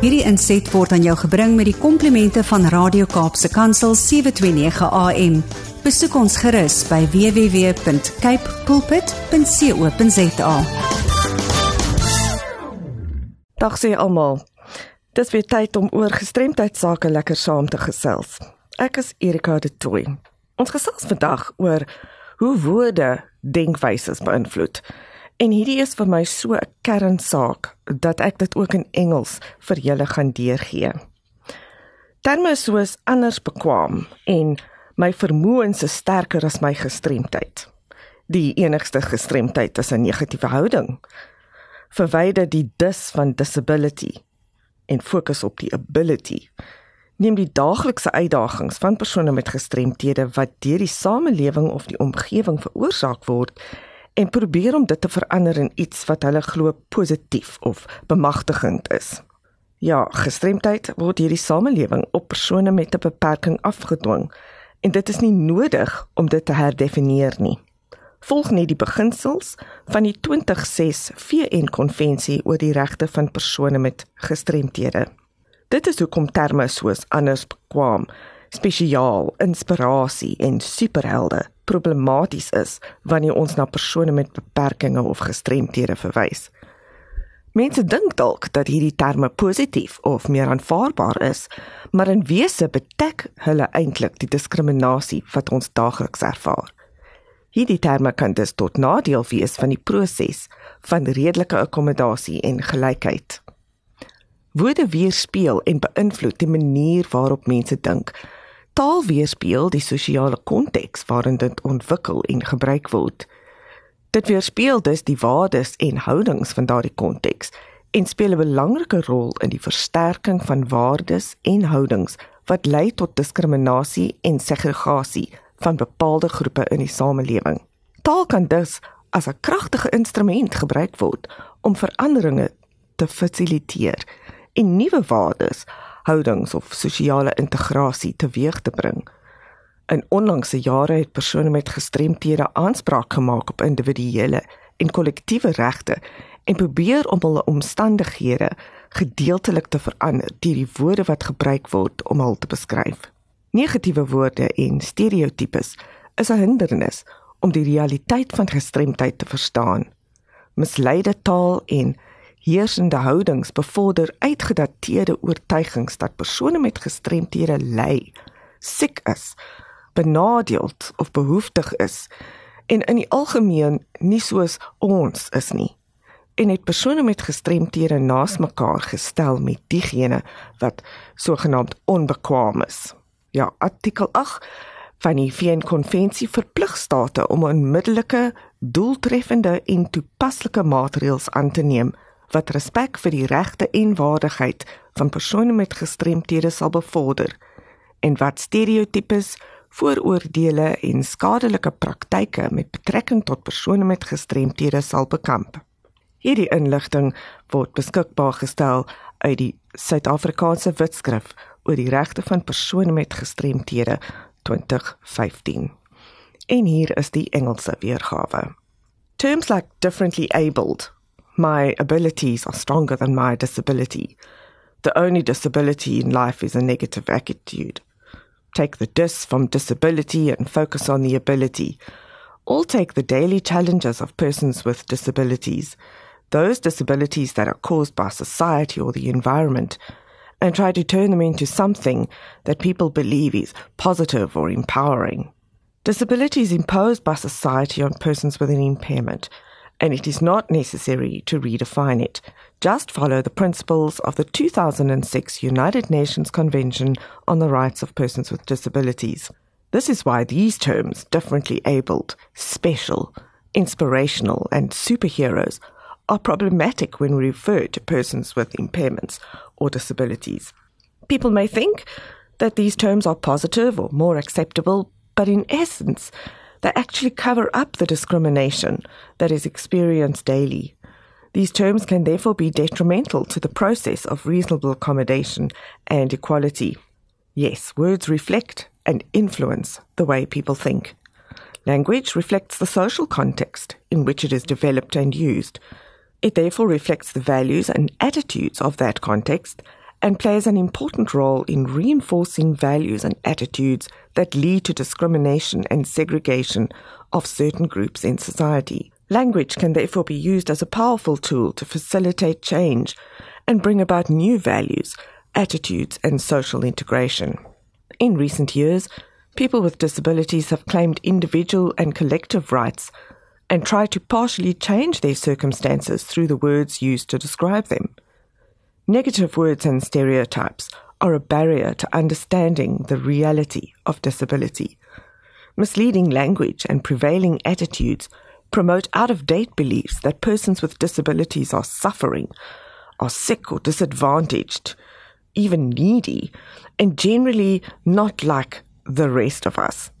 Hierdie inset word aan jou gebring met die komplimente van Radio Kaapse Kansel 729 AM. Besoek ons gerus by www.cape pulpit.co.za. Dag sê almal. Dis weer tyd om oor gestremdheid sake lekker saam te gesels. Ek is Erika de Tooy. Ons gesels vandag oor hoe woorde denkwyses beïnvloed. En hierdie is vir my so 'n kernsaak dat ek dit ook in Engels vir julle gaan deurgee. Terme soos anders bekwam en my vermoëns is sterker as my gestremdheid. Die enigste gestremdheid is 'n negatiewe houding. Verwyder die dis van disability en fokus op die ability. Neem die daaglikse uitdagings van persone met gestremthede wat deur die samelewing of die omgewing veroorsaak word en probeer om dit te verander in iets wat hulle glo positief of bemagtigend is. Ja, gestremdheid word hierdie samelewing op persone met 'n beperking afgedwing en dit is nie nodig om dit te herdefinieer nie. Volg net die beginsels van die 2006 VN konvensie oor die regte van persone met gestremthede. Dit is hoekom terme soos anders bekwam, spesiaal, inspirasie en superhelde problematies is wanneer ons na persone met beperkings of gestremthede verwys. Mense dink dalk dat hierdie terme positief of meer aanvaarbaar is, maar in wese betek hulle eintlik die diskriminasie wat ons daagliks ervaar. Hierdie terme kan dus tot nadeel wees van die proses van redelike akkommodasie en gelykheid. Woorde weerspieël en beïnvloed die manier waarop mense dink taal weerspieël die sosiale konteks waarin dit ontwikkel en gebruik word. Dit weerspieël dus die waardes en houdings van daardie konteks en speel 'n belangrike rol in die versterking van waardes en houdings wat lei tot diskriminasie en segregasie van bepaalde groepe in die samelewing. Taal kan dus as 'n kragtige instrument gebruik word om veranderinge te fasiliteer en nuwe waardes houdings of sosiale integrasie teweeg te bring. In onlangse jare het persone met gestremthede aanspraak gemaak op individuele en kollektiewe regte en probeer om hulle omstandighede gedeeltelik te verander deur die woorde wat gebruik word om hulle te beskryf. Negatiewe woorde en stereotypes is 'n hindernis om die realiteit van gestremdheid te verstaan. Misleide taal en heersende houdings bevorder uitgedateerde oortuigings dat persone met gestremthede ly, siek is, benadeeld of behoeftig is en in die algemeen nie soos ons is nie. En het persone met gestremthede naas mekaar gestel met diegene wat sogenaamd onbekwaam is. Ja, artikel 8 van die VN konvensie verplig state om onmiddellike, doeltreffende en toepaslike maatreëls aan te neem wat respek vir die regte en waardigheid van persone met gestremthede sal bevorder en wat stereotypes, vooroordeele en skadelike praktyke met betrekking tot persone met gestremthede sal bekamp. Hierdie inligting word beskikbaar gestel uit die Suid-Afrikaanse Wetskrif oor die regte van persone met gestremthede 2015. En hier is die Engelse weergawe. Terms like differently abled my abilities are stronger than my disability. The only disability in life is a negative attitude. Take the dis from disability and focus on the ability. All take the daily challenges of persons with disabilities, those disabilities that are caused by society or the environment, and try to turn them into something that people believe is positive or empowering. Disabilities imposed by society on persons with an impairment and it is not necessary to redefine it. Just follow the principles of the 2006 United Nations Convention on the Rights of Persons with Disabilities. This is why these terms, differently abled, special, inspirational, and superheroes, are problematic when we refer to persons with impairments or disabilities. People may think that these terms are positive or more acceptable, but in essence, they actually cover up the discrimination that is experienced daily. These terms can therefore be detrimental to the process of reasonable accommodation and equality. Yes, words reflect and influence the way people think. Language reflects the social context in which it is developed and used. It therefore reflects the values and attitudes of that context and plays an important role in reinforcing values and attitudes that lead to discrimination and segregation of certain groups in society. Language can therefore be used as a powerful tool to facilitate change and bring about new values, attitudes, and social integration. In recent years, people with disabilities have claimed individual and collective rights and tried to partially change their circumstances through the words used to describe them. Negative words and stereotypes are a barrier to understanding the reality of disability. Misleading language and prevailing attitudes promote out of date beliefs that persons with disabilities are suffering, are sick or disadvantaged, even needy, and generally not like the rest of us,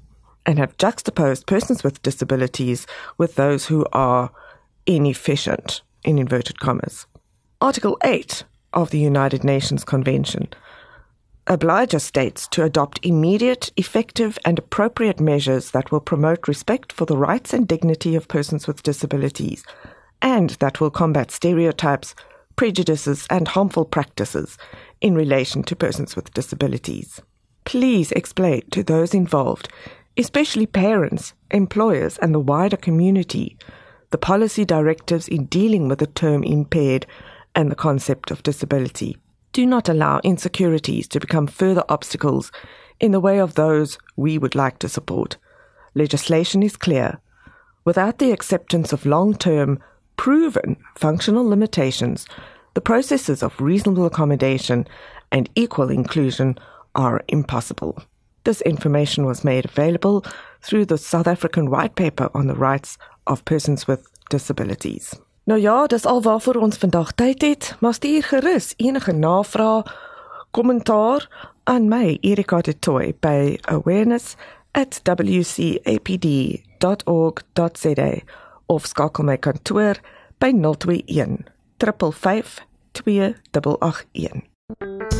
and have juxtaposed persons with disabilities with those who are inefficient, in inverted commas. Article 8 of the United Nations Convention obliges states to adopt immediate, effective, and appropriate measures that will promote respect for the rights and dignity of persons with disabilities, and that will combat stereotypes, prejudices, and harmful practices in relation to persons with disabilities. Please explain to those involved, especially parents, employers, and the wider community, the policy directives in dealing with the term impaired and the concept of disability. Do not allow insecurities to become further obstacles in the way of those we would like to support. Legislation is clear. Without the acceptance of long term, proven functional limitations, the processes of reasonable accommodation and equal inclusion are impossible. This information was made available through the South African White Paper on the Rights of Persons with Disabilities. Nou ja, dis al waarvoor ons vandag tyd het, maar stuur gerus enige navrae, kommentaar aan my Erika de Toy by awareness@wcapd.org.za of skakel my kantoor by 021 355 2881.